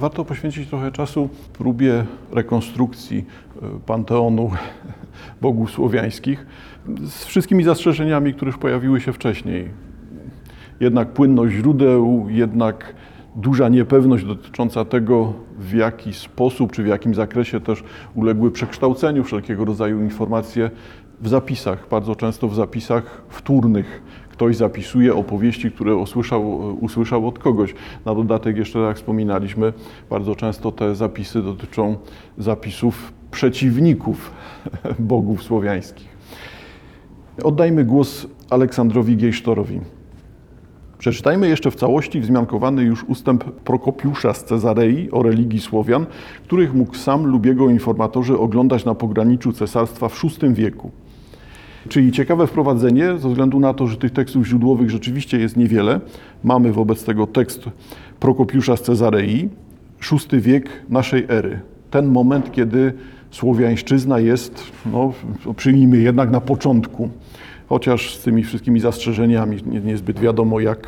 Warto poświęcić trochę czasu próbie rekonstrukcji e, panteonu bogów słowiańskich z wszystkimi zastrzeżeniami, które już pojawiły się wcześniej. Jednak płynność źródeł, jednak duża niepewność dotycząca tego, w jaki sposób czy w jakim zakresie też uległy przekształceniu wszelkiego rodzaju informacje w zapisach, bardzo często w zapisach wtórnych. Ktoś zapisuje opowieści, które usłyszał, usłyszał od kogoś. Na dodatek, jeszcze jak wspominaliśmy, bardzo często te zapisy dotyczą zapisów przeciwników bogów słowiańskich. Oddajmy głos Aleksandrowi Giejsztorowi. Przeczytajmy jeszcze w całości wzmiankowany już ustęp Prokopiusza z Cezarei o religii Słowian, których mógł sam lub jego informatorzy oglądać na pograniczu cesarstwa w VI wieku. Czyli ciekawe wprowadzenie, ze względu na to, że tych tekstów źródłowych rzeczywiście jest niewiele. Mamy wobec tego tekst Prokopiusza z Cezarei, VI wiek naszej ery. Ten moment, kiedy słowiańszczyzna jest, no, przyjmijmy jednak na początku chociaż z tymi wszystkimi zastrzeżeniami nie, niezbyt wiadomo, jak,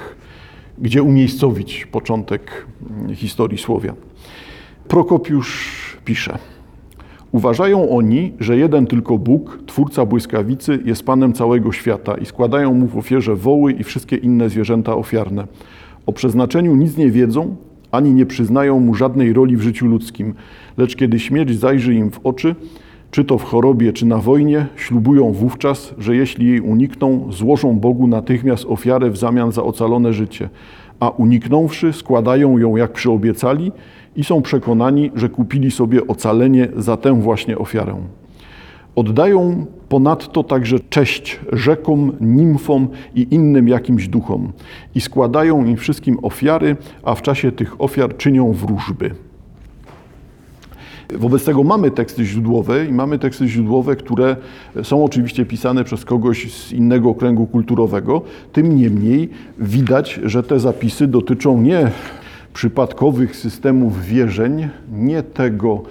gdzie umiejscowić początek historii Słowian. Prokopiusz pisze. Uważają oni, że jeden tylko Bóg, Twórca błyskawicy, jest Panem całego świata i składają Mu w ofierze woły i wszystkie inne zwierzęta ofiarne. O przeznaczeniu nic nie wiedzą, ani nie przyznają Mu żadnej roli w życiu ludzkim, lecz kiedy śmierć zajrzy im w oczy, czy to w chorobie, czy na wojnie, ślubują wówczas, że jeśli jej unikną, złożą Bogu natychmiast ofiarę w zamian za ocalone życie, a uniknąwszy, składają ją jak przyobiecali i są przekonani, że kupili sobie ocalenie za tę właśnie ofiarę. Oddają ponadto także cześć rzekom, nimfom i innym jakimś duchom i składają im wszystkim ofiary, a w czasie tych ofiar czynią wróżby. Wobec tego mamy teksty źródłowe i mamy teksty źródłowe, które są oczywiście pisane przez kogoś z innego kręgu kulturowego. Tym niemniej widać, że te zapisy dotyczą nie przypadkowych systemów wierzeń, nie tego,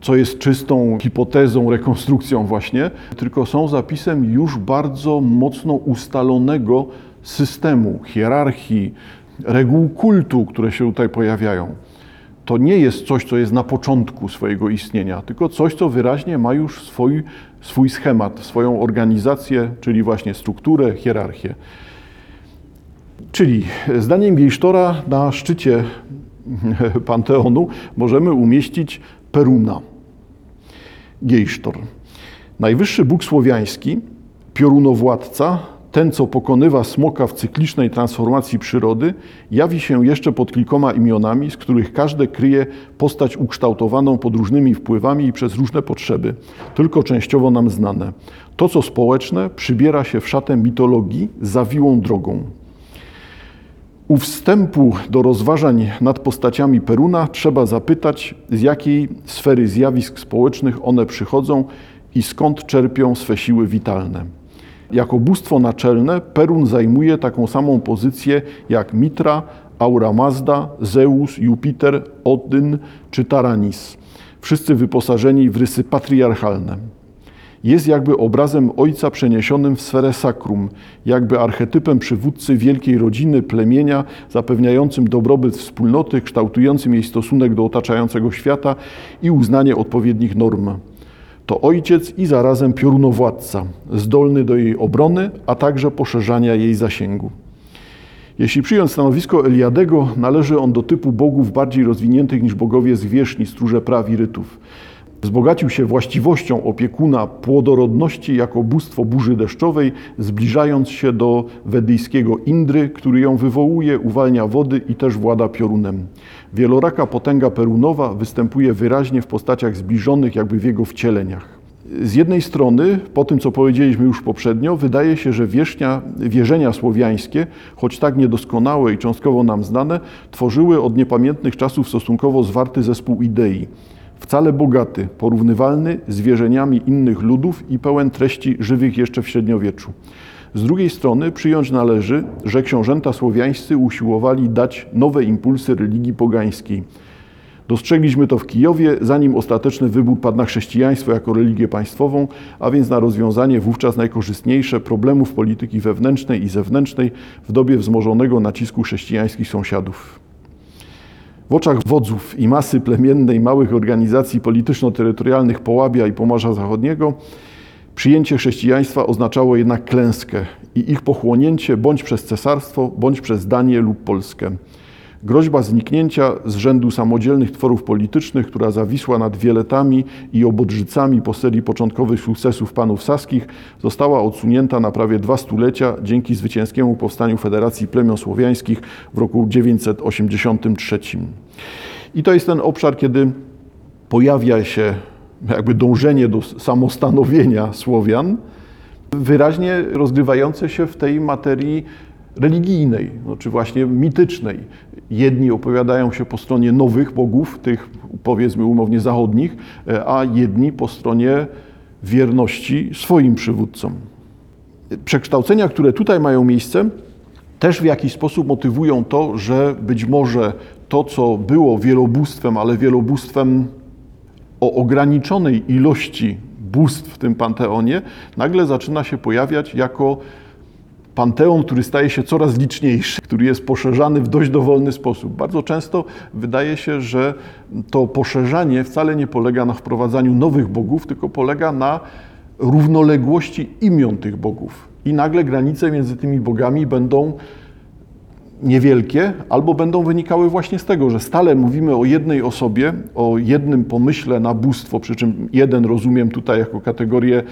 co jest czystą hipotezą, rekonstrukcją właśnie, tylko są zapisem już bardzo mocno ustalonego systemu, hierarchii, reguł kultu, które się tutaj pojawiają to nie jest coś, co jest na początku swojego istnienia, tylko coś, co wyraźnie ma już swój, swój schemat, swoją organizację, czyli właśnie strukturę, hierarchię. Czyli zdaniem Gejsztora na szczycie Panteonu możemy umieścić Peruna. Gejsztor. Najwyższy Bóg słowiański, piorunowładca, ten, co pokonywa smoka w cyklicznej transformacji przyrody, jawi się jeszcze pod kilkoma imionami, z których każde kryje postać ukształtowaną pod różnymi wpływami i przez różne potrzeby, tylko częściowo nam znane. To, co społeczne, przybiera się w szatę mitologii zawiłą drogą. U wstępu do rozważań nad postaciami Peruna trzeba zapytać, z jakiej sfery zjawisk społecznych one przychodzą i skąd czerpią swe siły witalne. Jako bóstwo naczelne Perun zajmuje taką samą pozycję jak Mitra, Aura Mazda, Zeus, Jupiter, Odyn czy Taranis. Wszyscy wyposażeni w rysy patriarchalne. Jest jakby obrazem ojca przeniesionym w sferę sakrum, jakby archetypem przywódcy wielkiej rodziny, plemienia, zapewniającym dobrobyt wspólnoty, kształtującym jej stosunek do otaczającego świata i uznanie odpowiednich norm to ojciec i zarazem piorunowładca, zdolny do jej obrony, a także poszerzania jej zasięgu. Jeśli przyjąć stanowisko Eliadego, należy on do typu bogów bardziej rozwiniętych niż bogowie zwierzchni, stróże praw i rytów. Wzbogacił się właściwością opiekuna płodorodności jako bóstwo burzy deszczowej, zbliżając się do wedyjskiego Indry, który ją wywołuje, uwalnia wody i też włada piorunem. Wieloraka potęga perunowa występuje wyraźnie w postaciach zbliżonych jakby w jego wcieleniach. Z jednej strony, po tym co powiedzieliśmy już poprzednio, wydaje się, że wierzenia słowiańskie, choć tak niedoskonałe i cząstkowo nam znane, tworzyły od niepamiętnych czasów stosunkowo zwarty zespół idei wcale bogaty, porównywalny z wierzeniami innych ludów i pełen treści żywych jeszcze w średniowieczu. Z drugiej strony przyjąć należy, że książęta słowiańscy usiłowali dać nowe impulsy religii pogańskiej. Dostrzegliśmy to w Kijowie, zanim ostateczny wybór padł na chrześcijaństwo jako religię państwową, a więc na rozwiązanie wówczas najkorzystniejsze problemów polityki wewnętrznej i zewnętrznej w dobie wzmożonego nacisku chrześcijańskich sąsiadów. W oczach wodzów i masy plemiennej małych organizacji polityczno-terytorialnych Połabia i Pomorza Zachodniego przyjęcie chrześcijaństwa oznaczało jednak klęskę i ich pochłonięcie bądź przez cesarstwo, bądź przez Danię lub Polskę. Groźba zniknięcia z rzędu samodzielnych tworów politycznych, która zawisła nad Wieletami i Obodrzycami po serii początkowych sukcesów panów saskich, została odsunięta na prawie dwa stulecia dzięki zwycięskiemu powstaniu Federacji Plemion Słowiańskich w roku 983. I to jest ten obszar, kiedy pojawia się jakby dążenie do samostanowienia Słowian, wyraźnie rozgrywające się w tej materii religijnej, no, czy właśnie mitycznej. Jedni opowiadają się po stronie nowych bogów, tych powiedzmy umownie zachodnich, a jedni po stronie wierności swoim przywódcom. Przekształcenia, które tutaj mają miejsce, też w jakiś sposób motywują to, że być może to, co było wielobóstwem, ale wielobóstwem o ograniczonej ilości bóstw w tym panteonie, nagle zaczyna się pojawiać jako panteon, który staje się coraz liczniejszy, który jest poszerzany w dość dowolny sposób. Bardzo często wydaje się, że to poszerzanie wcale nie polega na wprowadzaniu nowych bogów, tylko polega na równoległości imion tych bogów. I nagle granice między tymi bogami będą niewielkie, albo będą wynikały właśnie z tego, że stale mówimy o jednej osobie, o jednym pomyśle na bóstwo, przy czym jeden rozumiem tutaj jako kategorię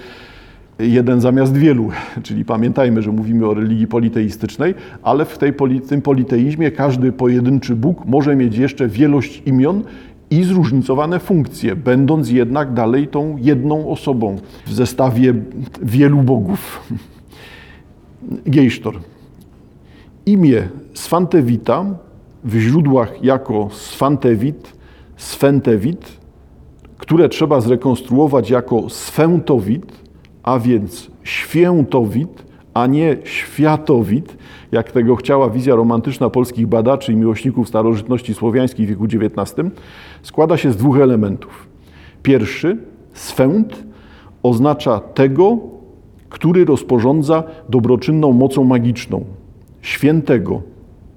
jeden zamiast wielu, czyli pamiętajmy, że mówimy o religii politeistycznej, ale w tej, tym politeizmie każdy pojedynczy Bóg może mieć jeszcze wielość imion i zróżnicowane funkcje, będąc jednak dalej tą jedną osobą w zestawie wielu bogów. Gejsztor. Imię Sfantewita w źródłach jako Sfantewit, Sfentewit, które trzeba zrekonstruować jako Sfętowit, a więc świętowit, a nie światowit, jak tego chciała wizja romantyczna polskich badaczy i miłośników starożytności słowiańskiej w wieku XIX, składa się z dwóch elementów. Pierwszy, swęt, oznacza tego, który rozporządza dobroczynną mocą magiczną, świętego,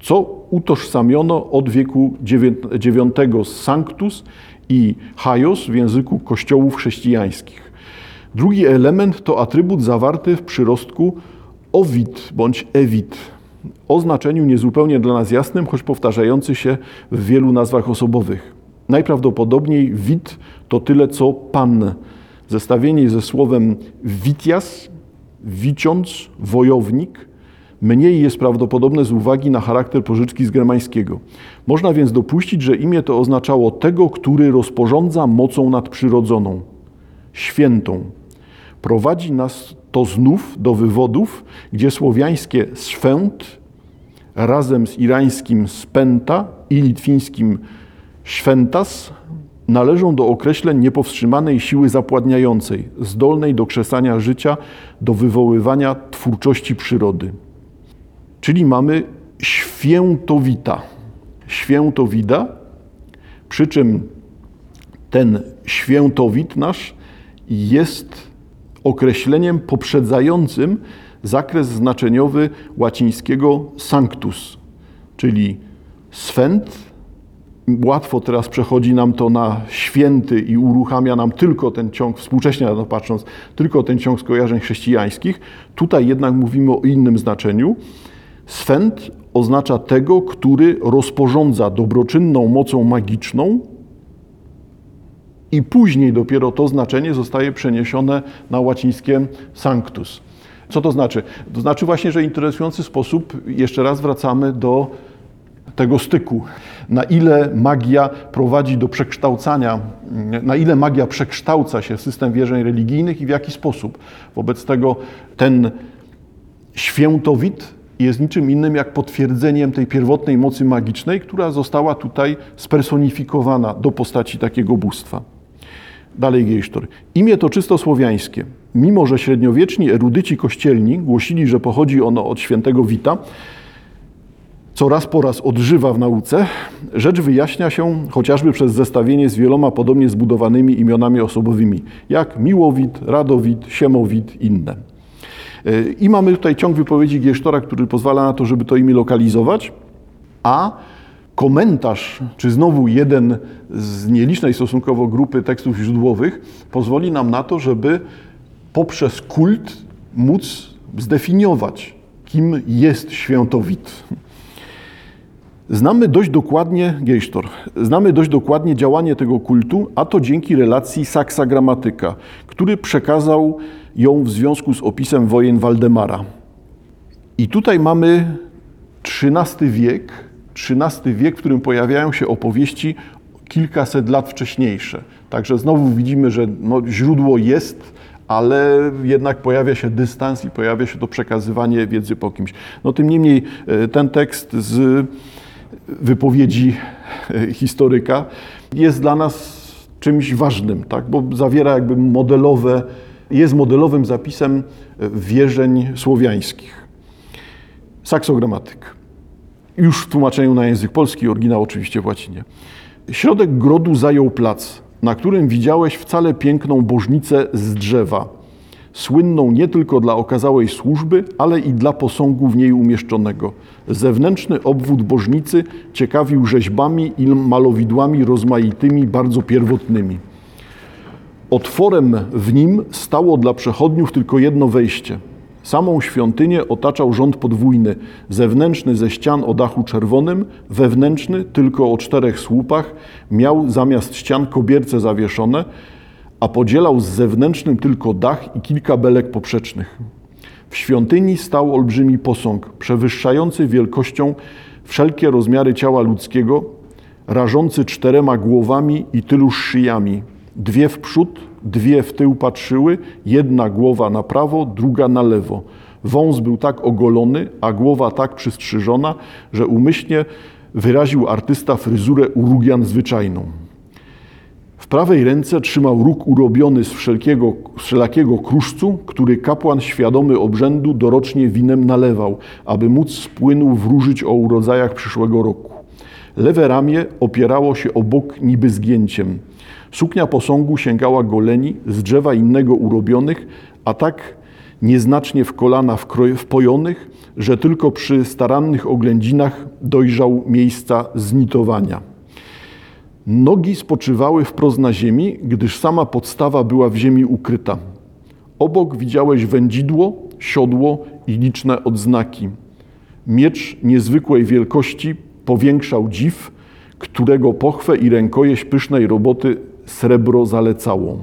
co utożsamiono od wieku IX z sanctus i haios w języku kościołów chrześcijańskich. Drugi element to atrybut zawarty w przyrostku owit bądź ewit, o znaczeniu niezupełnie dla nas jasnym, choć powtarzający się w wielu nazwach osobowych. Najprawdopodobniej wit to tyle co pan. Zestawienie ze słowem witias, wiciąc, wojownik, mniej jest prawdopodobne z uwagi na charakter pożyczki z germańskiego. Można więc dopuścić, że imię to oznaczało tego, który rozporządza mocą nadprzyrodzoną, świętą, Prowadzi nas to znów do wywodów, gdzie słowiańskie swęt razem z irańskim spenta i litwińskim świętas należą do określeń niepowstrzymanej siły zapładniającej, zdolnej do krzesania życia, do wywoływania twórczości przyrody. Czyli mamy świętowita, świętowida, przy czym ten świętowit nasz jest określeniem poprzedzającym zakres znaczeniowy łacińskiego sanctus, czyli swęt. Łatwo teraz przechodzi nam to na święty i uruchamia nam tylko ten ciąg, współcześnie na to patrząc, tylko ten ciąg skojarzeń chrześcijańskich. Tutaj jednak mówimy o innym znaczeniu. Swęt oznacza tego, który rozporządza dobroczynną mocą magiczną, i później dopiero to znaczenie zostaje przeniesione na łacińskie sanctus. Co to znaczy? To znaczy właśnie, że interesujący sposób jeszcze raz wracamy do tego styku. Na ile magia prowadzi do przekształcania, na ile magia przekształca się system wierzeń religijnych i w jaki sposób. Wobec tego ten świętowit jest niczym innym jak potwierdzeniem tej pierwotnej mocy magicznej, która została tutaj spersonifikowana do postaci takiego bóstwa. Dalej Gejsztor. Imię to czysto słowiańskie. Mimo, że średniowieczni erudyci kościelni głosili, że pochodzi ono od świętego Wita, co raz po raz odżywa w nauce, rzecz wyjaśnia się chociażby przez zestawienie z wieloma podobnie zbudowanymi imionami osobowymi, jak Miłowit, Radowit, Siemowit, inne. I mamy tutaj ciąg wypowiedzi Giesztora, który pozwala na to, żeby to imię lokalizować, a komentarz, czy znowu jeden z nielicznej stosunkowo grupy tekstów źródłowych, pozwoli nam na to, żeby poprzez kult móc zdefiniować, kim jest świętowit. Znamy dość dokładnie, Gejsztor, znamy dość dokładnie działanie tego kultu, a to dzięki relacji Saksa Gramatyka, który przekazał ją w związku z opisem wojen Waldemara. I tutaj mamy XIII wiek, XIII wiek, w którym pojawiają się opowieści kilkaset lat wcześniejsze. Także znowu widzimy, że no, źródło jest, ale jednak pojawia się dystans i pojawia się to przekazywanie wiedzy po kimś. No tym niemniej e, ten tekst z wypowiedzi e, historyka jest dla nas czymś ważnym, tak? bo zawiera jakby modelowe, jest modelowym zapisem wierzeń słowiańskich. Saksogramatyk. Już w tłumaczeniu na język polski, oryginał oczywiście w łacinie. Środek grodu zajął plac, na którym widziałeś wcale piękną bożnicę z drzewa, słynną nie tylko dla okazałej służby, ale i dla posągu w niej umieszczonego. Zewnętrzny obwód bożnicy ciekawił rzeźbami i malowidłami rozmaitymi, bardzo pierwotnymi. Otworem w nim stało dla przechodniów tylko jedno wejście – Samą świątynię otaczał rząd podwójny, zewnętrzny ze ścian o dachu czerwonym, wewnętrzny tylko o czterech słupach, miał zamiast ścian kobierce zawieszone, a podzielał z zewnętrznym tylko dach i kilka belek poprzecznych. W świątyni stał olbrzymi posąg, przewyższający wielkością wszelkie rozmiary ciała ludzkiego, rażący czterema głowami i tylu szyjami, dwie w przód, Dwie w tył patrzyły, jedna głowa na prawo, druga na lewo. Wąs był tak ogolony, a głowa tak przystrzyżona, że umyślnie wyraził artysta fryzurę urugian zwyczajną. W prawej ręce trzymał róg urobiony z wszelkiego, z wszelakiego kruszcu, który kapłan świadomy obrzędu dorocznie winem nalewał, aby móc z płynu wróżyć o urodzajach przyszłego roku. Lewe ramię opierało się o bok niby zgięciem. Suknia posągu sięgała goleni, z drzewa innego urobionych, a tak nieznacznie w kolana wpojonych, że tylko przy starannych oględzinach dojrzał miejsca znitowania. Nogi spoczywały wprost na ziemi, gdyż sama podstawa była w ziemi ukryta. Obok widziałeś wędzidło, siodło i liczne odznaki. Miecz niezwykłej wielkości powiększał dziw, którego pochwę i rękojeść pysznej roboty srebro zalecało.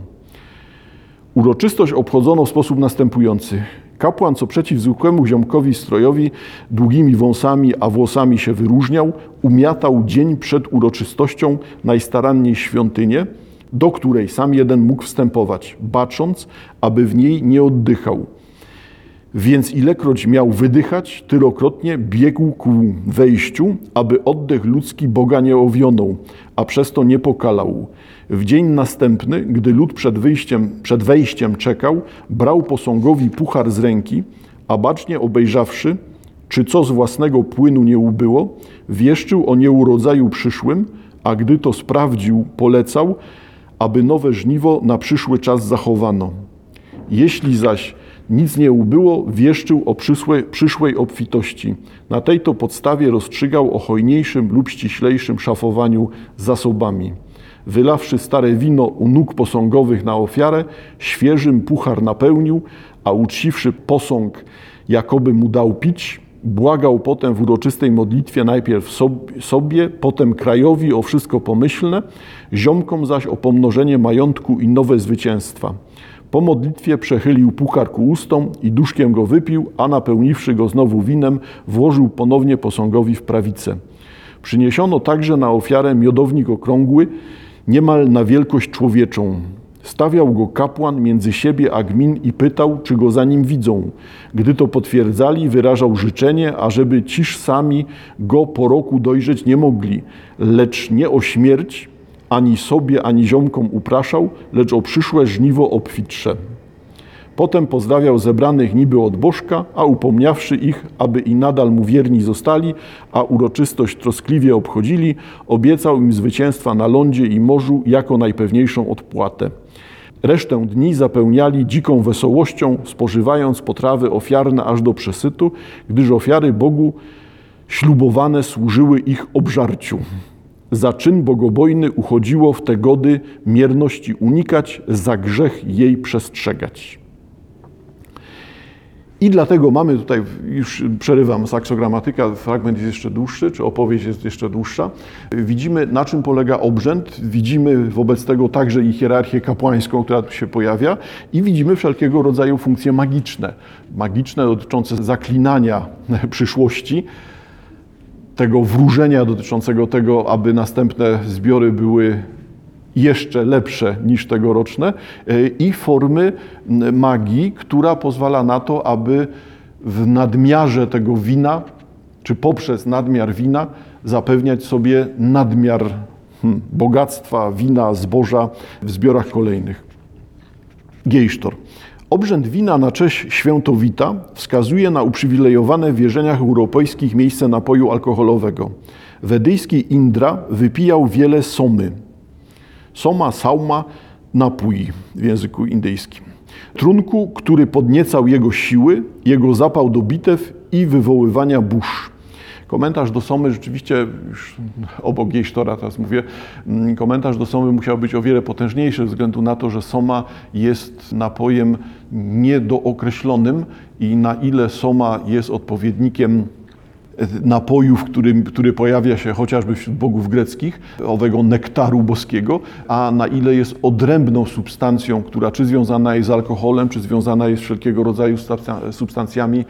Uroczystość obchodzono w sposób następujący. Kapłan, co przeciw zwykłemu ziomkowi strojowi, długimi wąsami, a włosami się wyróżniał, umiatał dzień przed uroczystością najstaranniej świątynię, do której sam jeden mógł wstępować, bacząc, aby w niej nie oddychał. Więc ilekroć miał wydychać, tylokrotnie biegł ku wejściu, aby oddech ludzki Boga nie owionął, a przez to nie pokalał. W dzień następny, gdy lud przed, wyjściem, przed wejściem czekał, brał posągowi puchar z ręki, a bacznie obejrzawszy, czy co z własnego płynu nie ubyło, wieszczył o nieurodzaju przyszłym, a gdy to sprawdził, polecał, aby nowe żniwo na przyszły czas zachowano. Jeśli zaś nic nie ubyło, wieszczył o przyszłej, przyszłej obfitości. Na tej to podstawie rozstrzygał o hojniejszym lub ściślejszym szafowaniu zasobami. Wylawszy stare wino u nóg posągowych na ofiarę, świeżym puchar napełnił, a uczciwszy posąg, jakoby mu dał pić, błagał potem w uroczystej modlitwie najpierw sobie, potem krajowi o wszystko pomyślne, ziomkom zaś o pomnożenie majątku i nowe zwycięstwa. Po modlitwie przechylił puchar ku ustom i duszkiem go wypił, a napełniwszy go znowu winem, włożył ponownie posągowi w prawicę. Przyniesiono także na ofiarę miodownik okrągły, niemal na wielkość człowieczą. Stawiał go kapłan między siebie a gmin i pytał, czy go za nim widzą. Gdy to potwierdzali, wyrażał życzenie, ażeby ciż sami go po roku dojrzeć nie mogli, lecz nie o śmierć, ani sobie, ani ziomkom upraszał, lecz o przyszłe żniwo obfitsze. Potem pozdrawiał zebranych niby od bożka, a upomniawszy ich, aby i nadal mu wierni zostali, a uroczystość troskliwie obchodzili, obiecał im zwycięstwa na lądzie i morzu jako najpewniejszą odpłatę. Resztę dni zapełniali dziką wesołością, spożywając potrawy ofiarne aż do przesytu, gdyż ofiary Bogu ślubowane służyły ich obżarciu. Za czyn bogobojny uchodziło w te gody mierności unikać, za grzech jej przestrzegać. I dlatego mamy tutaj, już przerywam saksogramatyka, fragment jest jeszcze dłuższy, czy opowieść jest jeszcze dłuższa. Widzimy, na czym polega obrzęd, widzimy wobec tego także i hierarchię kapłańską, która tu się pojawia, i widzimy wszelkiego rodzaju funkcje magiczne. Magiczne dotyczące zaklinania przyszłości, tego wróżenia dotyczącego tego, aby następne zbiory były jeszcze lepsze niż tegoroczne e, i formy magii, która pozwala na to, aby w nadmiarze tego wina, czy poprzez nadmiar wina, zapewniać sobie nadmiar hmm, bogactwa, wina, zboża w zbiorach kolejnych. Gejsztor. Obrzęd wina na cześć świętowita wskazuje na uprzywilejowane w wierzeniach europejskich miejsce napoju alkoholowego. Wedyjski Indra wypijał wiele somy. Soma, sauma, napój w języku indyjskim. Trunku, który podniecał jego siły, jego zapał do bitew i wywoływania burz. Komentarz do Somy rzeczywiście, już obok teraz mówię, mm, komentarz do Somy musiał być o wiele potężniejszy ze względu na to, że Soma jest napojem niedookreślonym i na ile Soma jest odpowiednikiem napojów, który, który pojawia się chociażby wśród bogów greckich, owego nektaru boskiego, a na ile jest odrębną substancją, która czy związana jest z alkoholem, czy związana jest z wszelkiego rodzaju substancjami,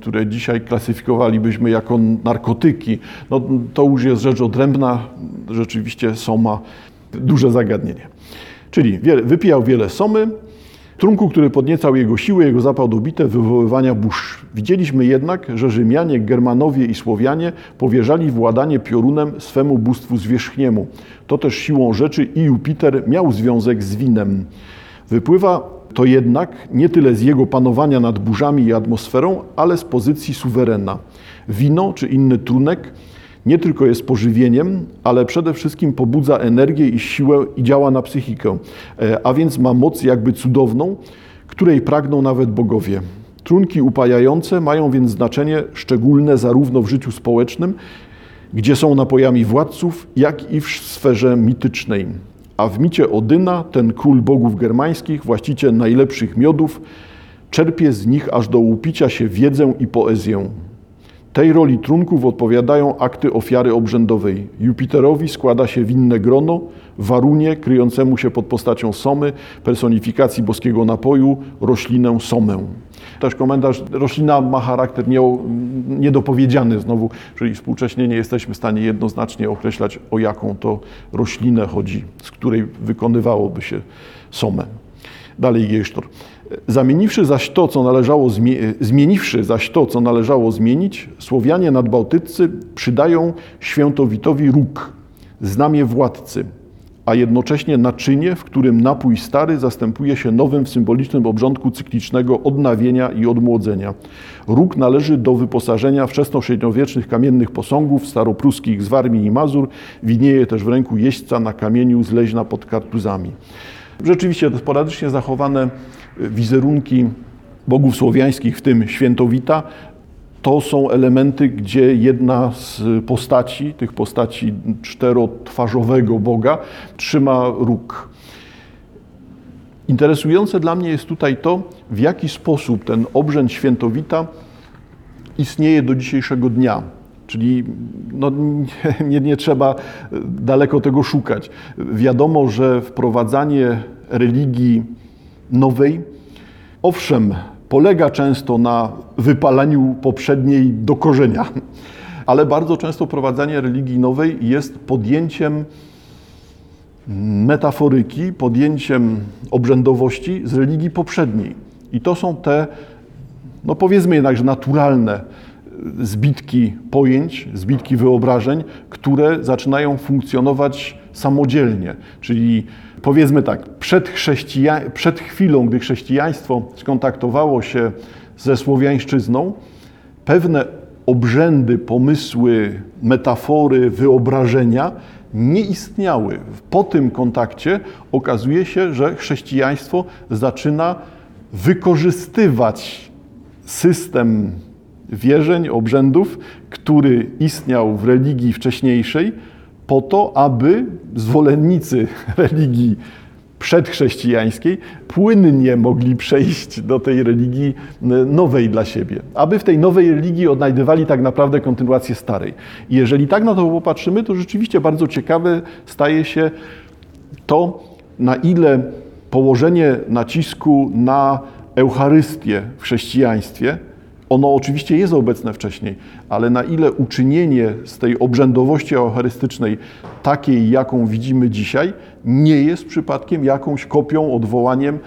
które dzisiaj klasyfikowalibyśmy jako narkotyki. No, to już jest rzecz odrębna, rzeczywiście soma duże zagadnienie. Czyli wypijał wiele somy, trunku, który podniecał jego siły, jego zapał do bite, wywoływania burz. Widzieliśmy jednak, że Rzymianie, Germanowie i Słowianie powierzali władanie piorunem swemu bóstwu zwierzchniemu. To też siłą rzeczy i Jupiter miał związek z winem. Wypływa to jednak nie tyle z jego panowania nad burzami i atmosferą, ale z pozycji suwerena. Wino czy inny trunek nie tylko jest pożywieniem, ale przede wszystkim pobudza energię i siłę i działa na psychikę, e, a więc ma moc jakby cudowną, której pragną nawet bogowie. Trunki upajające mają więc znaczenie szczególne zarówno w życiu społecznym, gdzie są napojami władców, jak i w sferze mitycznej. A w micie Odyna, ten król bogów germańskich, właściciel najlepszych miodów, czerpie z nich aż do upicia się wiedzę i poezję. Tej roli trunków odpowiadają akty ofiary obrzędowej. Jupiterowi składa się winne grono, warunie kryjącemu się pod postacią somy, personifikacji boskiego napoju, roślinę somę. Też komentarz, roślina ma charakter niedopowiedziany znowu, czyli współcześnie nie jesteśmy w stanie jednoznacznie określać, o jaką to roślinę chodzi, z której wykonywałoby się somę. Dalej Gejsztor. Zamieniwszy zaś to, co należało zmieniwszy zaś to, co należało zmienić, Słowianie nadbałtyccy przydają świętowitowi róg, znamie władcy, a jednocześnie naczynie, w którym napój stary zastępuje się nowym w symbolicznym obrządku cyklicznego odnawienia i odmłodzenia. Róg należy do wyposażenia wczesnośredniowiecznych kamiennych posągów staropruskich z Warmii i Mazur, winieje też w ręku jeźdźca na kamieniu z leźna pod kartuzami. Rzeczywiście sporadycznie zachowane wizerunki bogów słowiańskich, w tym świętowita, to są elementy, gdzie jedna z postaci, tych postaci czterotwarzowego Boga, trzyma róg. Interesujące dla mnie jest tutaj to, w jaki sposób ten obrzęd świętowita istnieje do dzisiejszego dnia. Czyli no, nie, nie trzeba daleko tego szukać. Wiadomo, że wprowadzanie religii nowej, owszem, polega często na wypalaniu poprzedniej do korzenia, ale bardzo często prowadzenie religii nowej jest podjęciem metaforyki, podjęciem obrzędowości z religii poprzedniej. I to są te, no powiedzmy jednakże, naturalne zbitki pojęć, zbitki wyobrażeń, które zaczynają funkcjonować samodzielnie. Czyli powiedzmy tak, przed, chrześcija- przed chwilą, gdy chrześcijaństwo skontaktowało się ze słowiańszczyzną, pewne obrzędy, pomysły, metafory, wyobrażenia nie istniały. Po tym kontakcie okazuje się, że chrześcijaństwo zaczyna wykorzystywać system wierzeń, obrzędów, który istniał w religii wcześniejszej, po to, aby zwolennicy religii przedchrześcijańskiej płynnie mogli przejść do tej religii nowej dla siebie, aby w tej nowej religii odnajdywali tak naprawdę kontynuację starej. I jeżeli tak na to popatrzymy, to rzeczywiście bardzo ciekawe staje się to, na ile położenie nacisku na Eucharystię w chrześcijaństwie ono oczywiście jest obecne wcześniej, ale na ile uczynienie z tej obrzędowości eucharystycznej takiej, jaką widzimy dzisiaj, nie jest przypadkiem jakąś kopią, odwołaniem,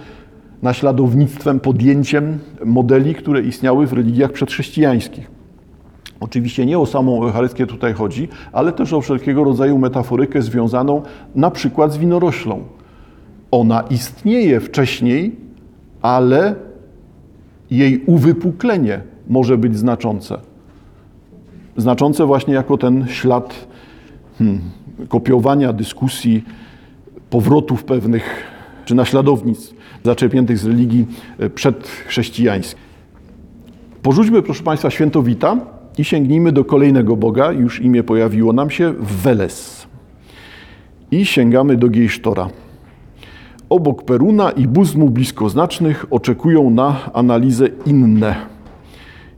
naśladownictwem, podjęciem modeli, które istniały w religiach przedchrześcijańskich. Oczywiście nie o samą Eucharystię tutaj chodzi, ale też o wszelkiego rodzaju metaforykę związaną na przykład z winoroślą. Ona istnieje wcześniej, ale jej uwypuklenie może być znaczące. Znaczące właśnie jako ten ślad hmm, kopiowania dyskusji, powrotów pewnych czy naśladownictw zaczerpniętych z religii e, przedchrześcijańskiej. Porzućmy, proszę Państwa, świętowita i sięgnijmy do kolejnego Boga. Już imię pojawiło nam się, Weles. I sięgamy do Gejsztora. Obok Peruna i Buzmu bliskoznacznych oczekują na analizę inne.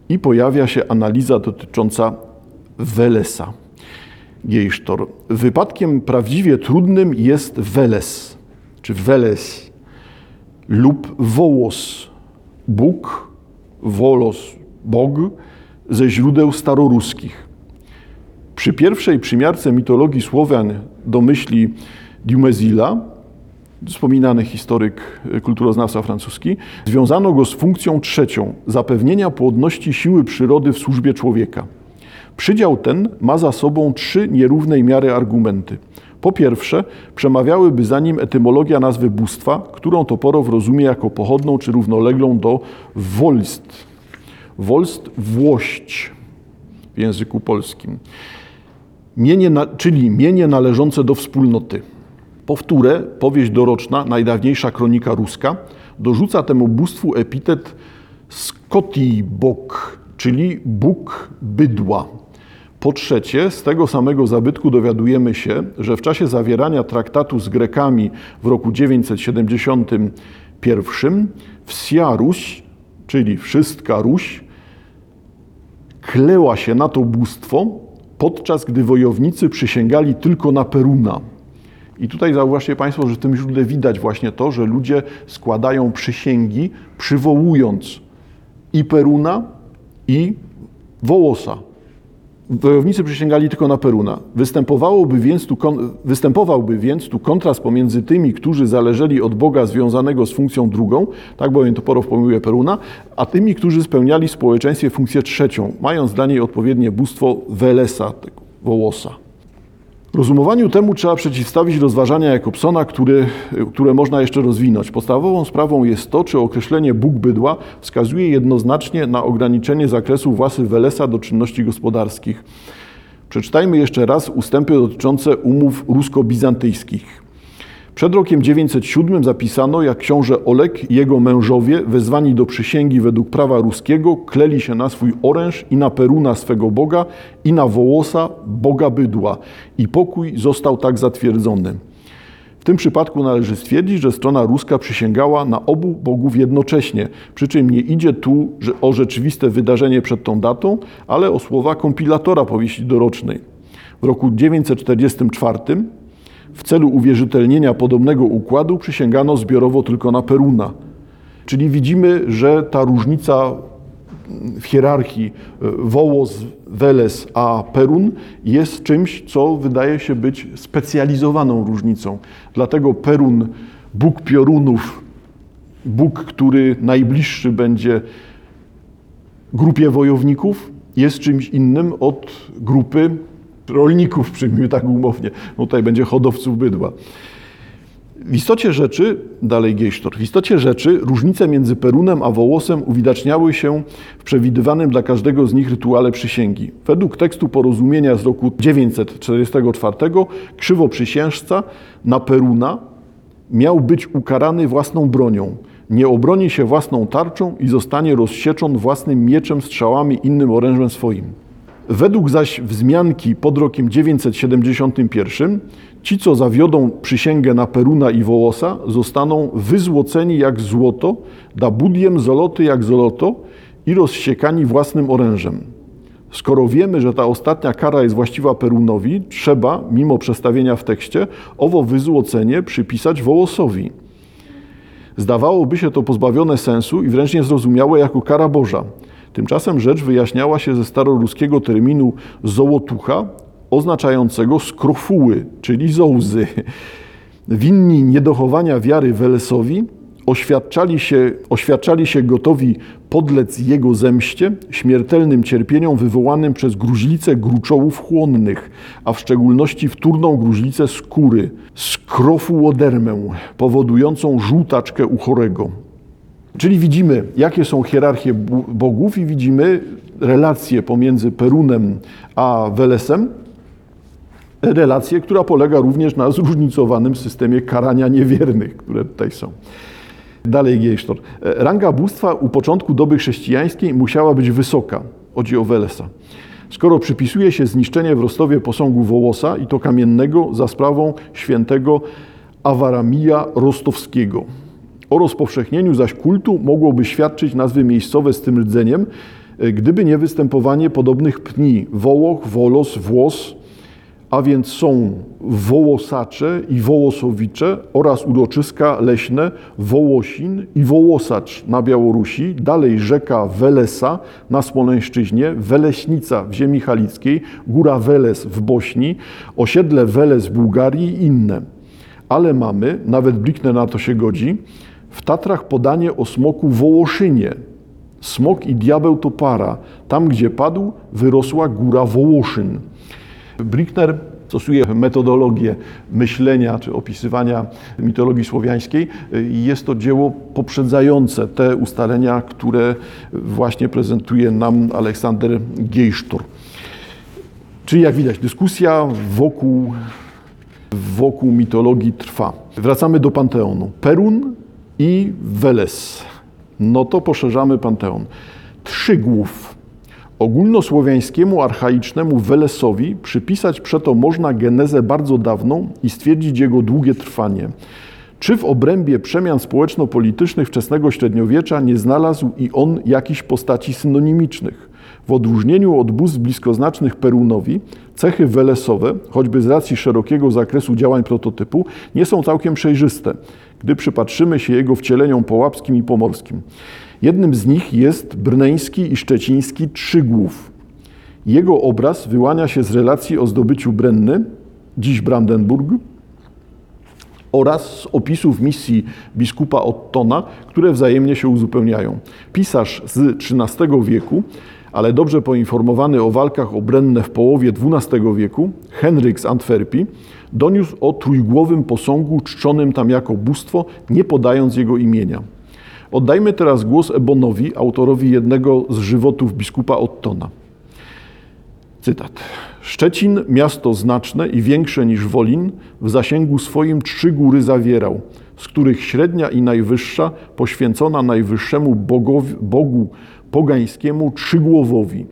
I pojawia się analiza dotycząca Welesa. Gejsztor. Wypadkiem prawdziwie trudnym jest Weles, czy Weles lub Wołos, Bóg, Wolos, Bog, ze źródeł staroruskich. Przy pierwszej przymiarce mitologii Słowian do myśli Dumezila wspominany historyk, e, kulturoznawca francuski, związano go z funkcją trzecią zapewnienia płodności siły przyrody w służbie człowieka. Przydział ten ma za sobą trzy nierównej miary argumenty. Po pierwsze, przemawiałyby za nim etymologia nazwy bóstwa, którą Toporow rozumie jako pochodną czy równoleglą do wolst. Wolst włość w języku polskim, mienie czyli mienie należące do wspólnoty. Powtórę, powieść doroczna, najdawniejsza kronika ruska, dorzuca temu bóstwu epitet Skotibok, czyli Bóg bydła. Po trzecie, z tego samego zabytku dowiadujemy się, że w czasie zawierania traktatu z Grekami w roku 971 wsia Ruś, czyli wszystka Ruś, kleła się na to bóstwo, podczas gdy wojownicy przysięgali tylko na Peruna. I tutaj zauważcie Państwo, że w tym źródle widać właśnie to, że ludzie składają przysięgi, przywołując i Peruna, i Wołosa. Wojownicy przysięgali tylko na Peruna. Występowałoby więc tu, występowałby więc tu kontrast pomiędzy tymi, którzy zależeli od Boga związanego z funkcją drugą, tak bowiem Toporow pomyłuje Peruna, a tymi, którzy spełniali w społeczeństwie funkcję trzecią, mając dla niej odpowiednie bóstwo Welesa, tego Wołosa. Rozumowaniu temu trzeba przeciwstawić rozważania Jakobsona, który, które można jeszcze rozwinąć. Podstawową sprawą jest to, czy określenie Bóg bydła wskazuje jednoznacznie na ograniczenie zakresu własy Welesa do czynności gospodarskich. Przeczytajmy jeszcze raz ustępy dotyczące umów rusko-bizantyjskich. Przed rokiem 907 zapisano, jak książę Olek i jego mężowie, wezwani do przysięgi według prawa ruskiego, kleli się na swój oręż i na Peruna swego Boga i na Wołosa, Boga bydła. I pokój został tak zatwierdzony. W tym przypadku należy stwierdzić, że strona ruska przysięgała na obu bogów jednocześnie, przy czym nie idzie tu o rzeczywiste wydarzenie przed tą datą, ale o słowa kompilatora powieści dorocznej. W roku 944 w celu uwierzytelnienia podobnego układu przysięgano zbiorowo tylko na Peruna. Czyli widzimy, że ta różnica w hierarchii e, Wołos, Weles a Perun jest czymś, co wydaje się być specjalizowaną różnicą. Dlatego Perun, Bóg piorunów, Bóg, który najbliższy będzie grupie wojowników, jest czymś innym od grupy rolników, przyjmijmy tak umownie. No tutaj będzie hodowców bydła. W istocie rzeczy, dalej Gejsztor, w istocie rzeczy różnice między Perunem a Wołosem uwidaczniały się w przewidywanym dla każdego z nich rytuale przysięgi. Według tekstu porozumienia z roku 944 krzywoprzysiężca na Peruna miał być ukarany własną bronią. nie obroni się własną tarczą i zostanie rozsieczon własnym mieczem, strzałami, innym orężem swoim. Według zaś wzmianki pod rokiem 971 ci, co zawiodą przysięgę na Peruna i Wołosa, zostaną wyzłoceni jak złoto, da budiem zoloty jak zoloto i rozsiekani własnym orężem. Skoro wiemy, że ta ostatnia kara jest właściwa Perunowi, trzeba, mimo przestawienia w tekście, owo wyzłocenie przypisać Wołosowi. Zdawałoby się to pozbawione sensu i wręcz niezrozumiałe jako kara Boża. Tymczasem rzecz wyjaśniała się ze staroruskiego terminu zołotucha, oznaczającego skrofuły, czyli zołzy. Winni niedochowania wiary Welesowi oświadczali się, oświadczali się gotowi podlec jego zemście, śmiertelnym cierpieniom wywołanym przez gruźlicę gruczołów chłonnych, a w szczególności wtórną gruźlicę skóry, skrofułodermę, powodującą żółtaczkę u chorego. Czyli widzimy, jakie są hierarchie bogów i widzimy relacje pomiędzy Perunem a Welesem, relację, która polega również na zróżnicowanym systemie karania niewiernych, które tutaj są. Dalej Gejsztor. Ranga bóstwa u początku doby chrześcijańskiej musiała być wysoka. Chodzi o Welesa. Skoro przypisuje się zniszczenie w Rostowie posągu Wołosa i to kamiennego za sprawą świętego Awaramija Rostowskiego. O rozpowszechnieniu zaś kultu mogłoby świadczyć nazwy miejscowe z tym rdzeniem, gdyby nie występowanie podobnych pni Wołoch, Wolos, Włos, a więc są Wołosacze i Wołosowicze oraz uroczyska leśne Wołosin i Wołosacz na Białorusi, dalej rzeka Welesa na Smoleńszczyźnie, Weleśnica w ziemi halickiej, góra Weles w Bośni, osiedle Weles w Bułgarii i inne. Ale mamy, nawet Blickner na to się godzi, w Tatrach podanie o smoku Wołoszynie. Smok i diabeł to para. Tam, gdzie padł, wyrosła góra Wołoszyn. Brickner stosuje metodologię myślenia czy opisywania mitologii słowiańskiej. Jest to dzieło poprzedzające te ustalenia, które właśnie prezentuje nam Aleksander Gejsztor. Czyli jak widać, dyskusja wokół, wokół mitologii trwa. Wracamy do Panteonu. Perun i Weles. No to poszerzamy Panteon. Trzy głów Ogólnosłowiańskiemu archaicznemu Welesowi przypisać przeto można genezę bardzo dawną i stwierdzić jego długie trwanie. Czy w obrębie przemian społeczno-politycznych wczesnego średniowiecza nie znalazł i on jakichś postaci synonimicznych? W odróżnieniu od bóstw bliskoznacznych Perunowi, cechy welesowe, choćby z racji szerokiego zakresu działań prototypu, nie są całkiem przejrzyste, gdy przypatrzymy się jego wcieleniom połapskim i pomorskim. Jednym z nich jest brneński i szczeciński Trzygłów. Jego obraz wyłania się z relacji o zdobyciu Brenny, dziś Brandenburg, oraz z opisów misji biskupa Ottona, które wzajemnie się uzupełniają. Pisarz z XIII wieku, ale dobrze poinformowany o walkach o Brennę w połowie XII wieku, Henryk z Antwerpii, doniósł o trójgłowym posągu czczonym tam jako bóstwo, nie podając jego imienia. Oddajmy teraz głos Ebonowi, autorowi jednego z żywotów biskupa Ottona. Cytat. Szczecin, miasto znaczne i większe niż Wolin, w zasięgu swoim trzy góry zawierał, z których średnia i najwyższa poświęcona najwyższemu bogowi, Bogu pogańskiemu trzygłowowi.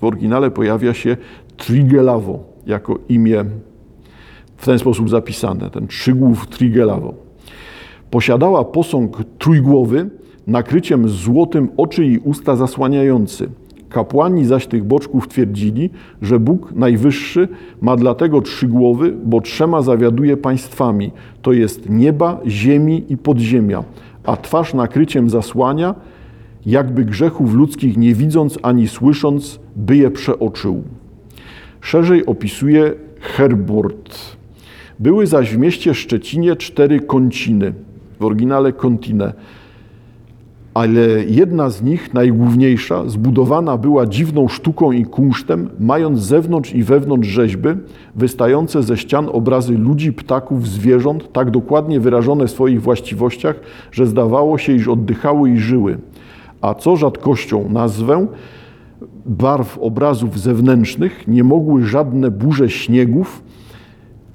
W oryginale pojawia się Trigelavo jako imię w ten sposób zapisane, ten trzygłów Trigelavo. Posiadała posąg trójgłowy, nakryciem złotym oczy i usta zasłaniający. Kapłani zaś tych boczków twierdzili, że Bóg Najwyższy ma dlatego trzy głowy, bo trzema zawiaduje państwami, to jest nieba, ziemi i podziemia, a twarz nakryciem zasłania, jakby grzechów ludzkich nie widząc ani słysząc, by je przeoczył. Szerzej opisuje Herbort. Były zaś w mieście Szczecinie cztery kąciny – w oryginale contine. Ale jedna z nich, najgłówniejsza, zbudowana była dziwną sztuką i kunsztem, mając zewnątrz i wewnątrz rzeźby, wystające ze ścian obrazy ludzi, ptaków, zwierząt, tak dokładnie wyrażone w swoich właściwościach, że zdawało się, iż oddychały i żyły. A co rzadkością nazwę, barw obrazów zewnętrznych nie mogły żadne burze śniegów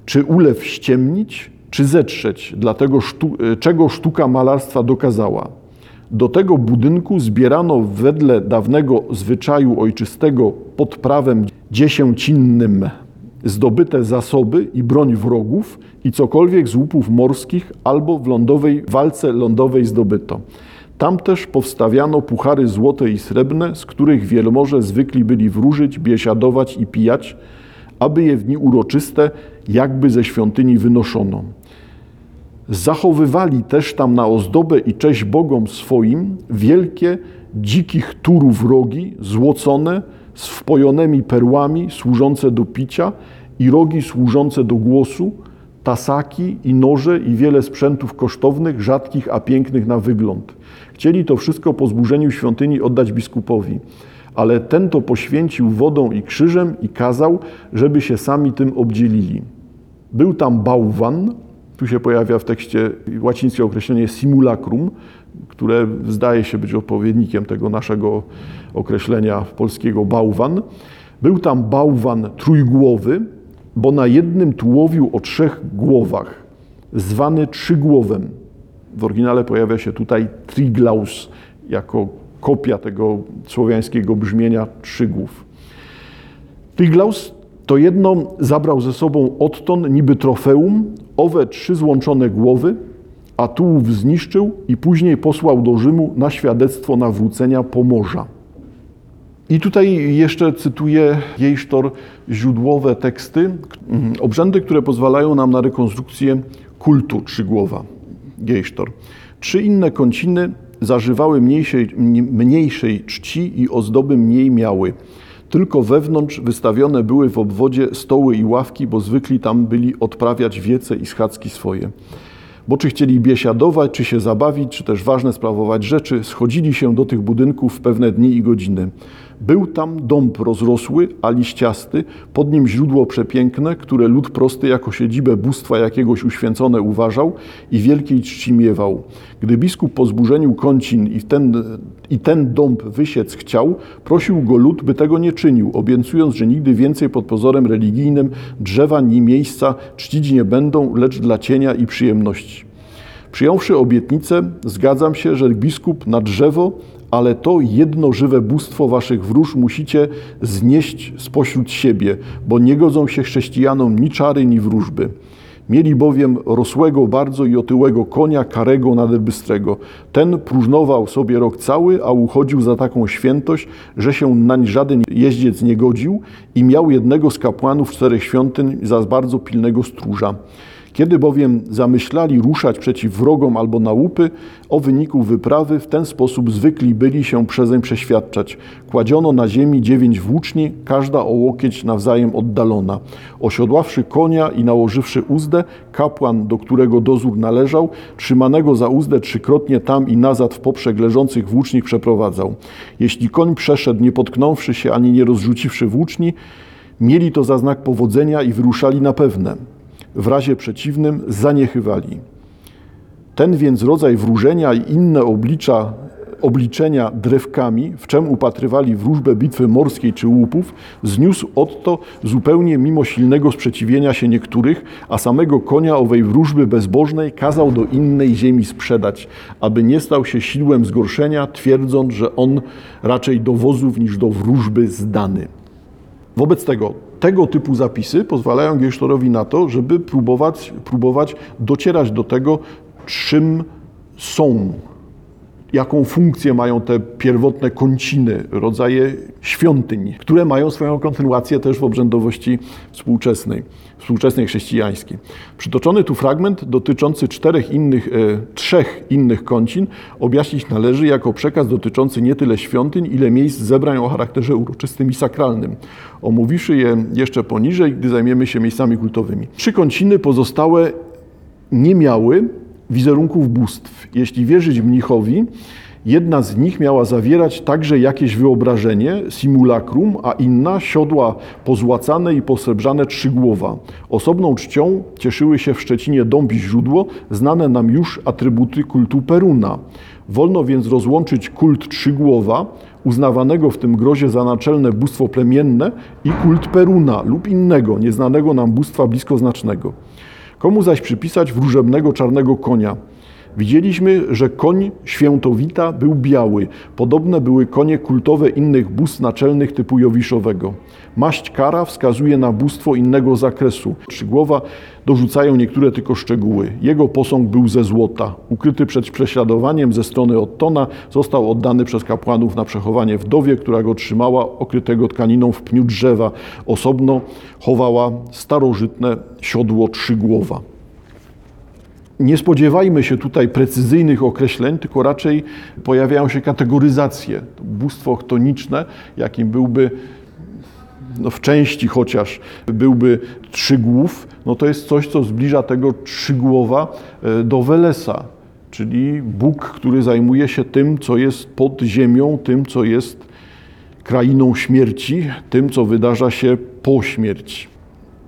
czy ulew ściemnić, czy zetrzeć, dlatego sztu, czego sztuka malarstwa dokazała. Do tego budynku zbierano wedle dawnego zwyczaju ojczystego pod prawem dziesięcinnym zdobyte zasoby i broń wrogów i cokolwiek z łupów morskich albo w lądowej walce lądowej zdobyto. Tam też powstawiano puchary złote i srebrne, z których wielmoże zwykli byli wróżyć, biesiadować i pijać, aby je w dni uroczyste jakby ze świątyni wynoszono. Zachowywali też tam na ozdobę i cześć bogom swoim wielkie, dzikich turów rogi, złocone, z wpojonymi perłami, służące do picia i rogi służące do głosu, tasaki i noże i wiele sprzętów kosztownych, rzadkich, a pięknych na wygląd. Chcieli to wszystko po zburzeniu świątyni oddać biskupowi, ale ten to poświęcił wodą i krzyżem i kazał, żeby się sami tym obdzielili. Był tam bałwan, tu się pojawia w tekście łacińskie określenie simulacrum, które zdaje się być odpowiednikiem tego naszego określenia polskiego bałwan. Był tam bałwan trójgłowy, bo na jednym tułowiu o trzech głowach, zwany trzygłowem. W oryginale pojawia się tutaj triglaus jako kopia tego słowiańskiego brzmienia trzygłów. Triglaus to jedno zabrał ze sobą odtąd niby trofeum, owe trzy złączone głowy, a tułów zniszczył i później posłał do Rzymu na świadectwo nawrócenia Pomorza. I tutaj jeszcze cytuję Jejsztor źródłowe teksty, obrzędy, które pozwalają nam na rekonstrukcję kultu Trzygłowa. Gejsztor. Trzy inne kąciny zażywały mniejszej, mniejszej czci i ozdoby mniej miały. Tylko wewnątrz wystawione były w obwodzie stoły i ławki, bo zwykli tam byli odprawiać wiece i schadzki swoje. Bo czy chcieli biesiadować, czy się zabawić, czy też ważne sprawować rzeczy, schodzili się do tych budynków w pewne dni i godziny. Był tam dąb rozrosły, a liściasty, pod nim źródło przepiękne, które lud prosty jako siedzibę bóstwa jakiegoś uświęcone uważał i wielkiej czci miewał. Gdy biskup po zburzeniu kącin i ten, i ten dąb wysiec chciał, prosił go lud, by tego nie czynił, obiecując, że nigdy więcej pod pozorem religijnym drzewa ni miejsca czcić nie będą, lecz dla cienia i przyjemności. Przyjąwszy obietnicę, zgadzam się, że biskup na drzewo ale to jedno żywe bóstwo waszych wróż musicie znieść spośród siebie, bo nie godzą się chrześcijanom ni czary, ni wróżby. Mieli bowiem rosłego bardzo i otyłego konia, karego naderbystrego. Ten próżnował sobie rok cały, a uchodził za taką świętość, że się nań żaden jeździec nie godził i miał jednego z kapłanów czterech świątyń za bardzo pilnego stróża. Kiedy bowiem zamyślali ruszać przeciw wrogom albo na łupy, o wyniku wyprawy w ten sposób zwykli byli się przezeń przeświadczać. Kładziono na ziemi dziewięć włóczni, każda o łokieć nawzajem oddalona. Osiodławszy konia i nałożywszy uzdę, kapłan, do którego dozór należał, trzymanego za uzdę trzykrotnie tam i nazad w poprzek leżących włócznich przeprowadzał. Jeśli koń przeszedł, nie potknąwszy się ani nie rozrzuciwszy włóczni, mieli to za znak powodzenia i wyruszali na pewne w razie przeciwnym zaniechywali. Ten więc rodzaj wróżenia i inne oblicza, obliczenia drewkami, w czym upatrywali wróżbę bitwy morskiej czy łupów, zniósł odto zupełnie mimo silnego sprzeciwienia się niektórych, a samego konia owej wróżby bezbożnej kazał do innej ziemi sprzedać, aby nie stał się siłą zgorszenia, twierdząc, że on raczej do wozów niż do wróżby zdany. Wobec tego tego typu zapisy pozwalają Geisztorowi na to, żeby próbować, próbować docierać do tego, czym są, jaką funkcję mają te pierwotne kąciny, rodzaje świątyń, które mają swoją kontynuację też w obrzędowości współczesnej, współczesnej chrześcijańskiej. Przytoczony tu fragment dotyczący czterech innych, e, trzech innych kącin objaśnić należy jako przekaz dotyczący nie tyle świątyń, ile miejsc zebrań o charakterze uroczystym i sakralnym. Omówiwszy je jeszcze poniżej, gdy zajmiemy się miejscami kultowymi. Trzy kąciny pozostałe nie miały wizerunków bóstw. Jeśli wierzyć mnichowi, jedna z nich miała zawierać także jakieś wyobrażenie, simulacrum, a inna siodła pozłacane i posrebrzane trzygłowa. Osobną czcią cieszyły się w Szczecinie dąb i źródło, znane nam już atrybuty kultu Peruna. Wolno więc rozłączyć kult trzygłowa, uznawanego w tym grozie za naczelne bóstwo plemienne i kult Peruna lub innego, nieznanego nam bóstwa bliskoznacznego. Komu zaś przypisać wróżebnego czarnego konia? Widzieliśmy, że koń świętowita był biały. Podobne były konie kultowe innych bóstw naczelnych typu Jowiszowego. Maść kara wskazuje na bóstwo innego zakresu. Trzygłowa dorzucają niektóre tylko szczegóły. Jego posąg był ze złota. Ukryty przed prześladowaniem ze strony Ottona, został oddany przez kapłanów na przechowanie wdowie, która go trzymała okrytego tkaniną w pniu drzewa. Osobno chowała starożytne siodło trzygłowa. Nie spodziewajmy się tutaj precyzyjnych określeń, tylko raczej pojawiają się kategoryzacje. Bóstwo chtoniczne, jakim byłby no w części chociaż byłby trzygłów, no to jest coś, co zbliża tego trzygłowa e, do Welesa, czyli Bóg, który zajmuje się tym, co jest pod ziemią, tym, co jest krainą śmierci, tym, co wydarza się po śmierci.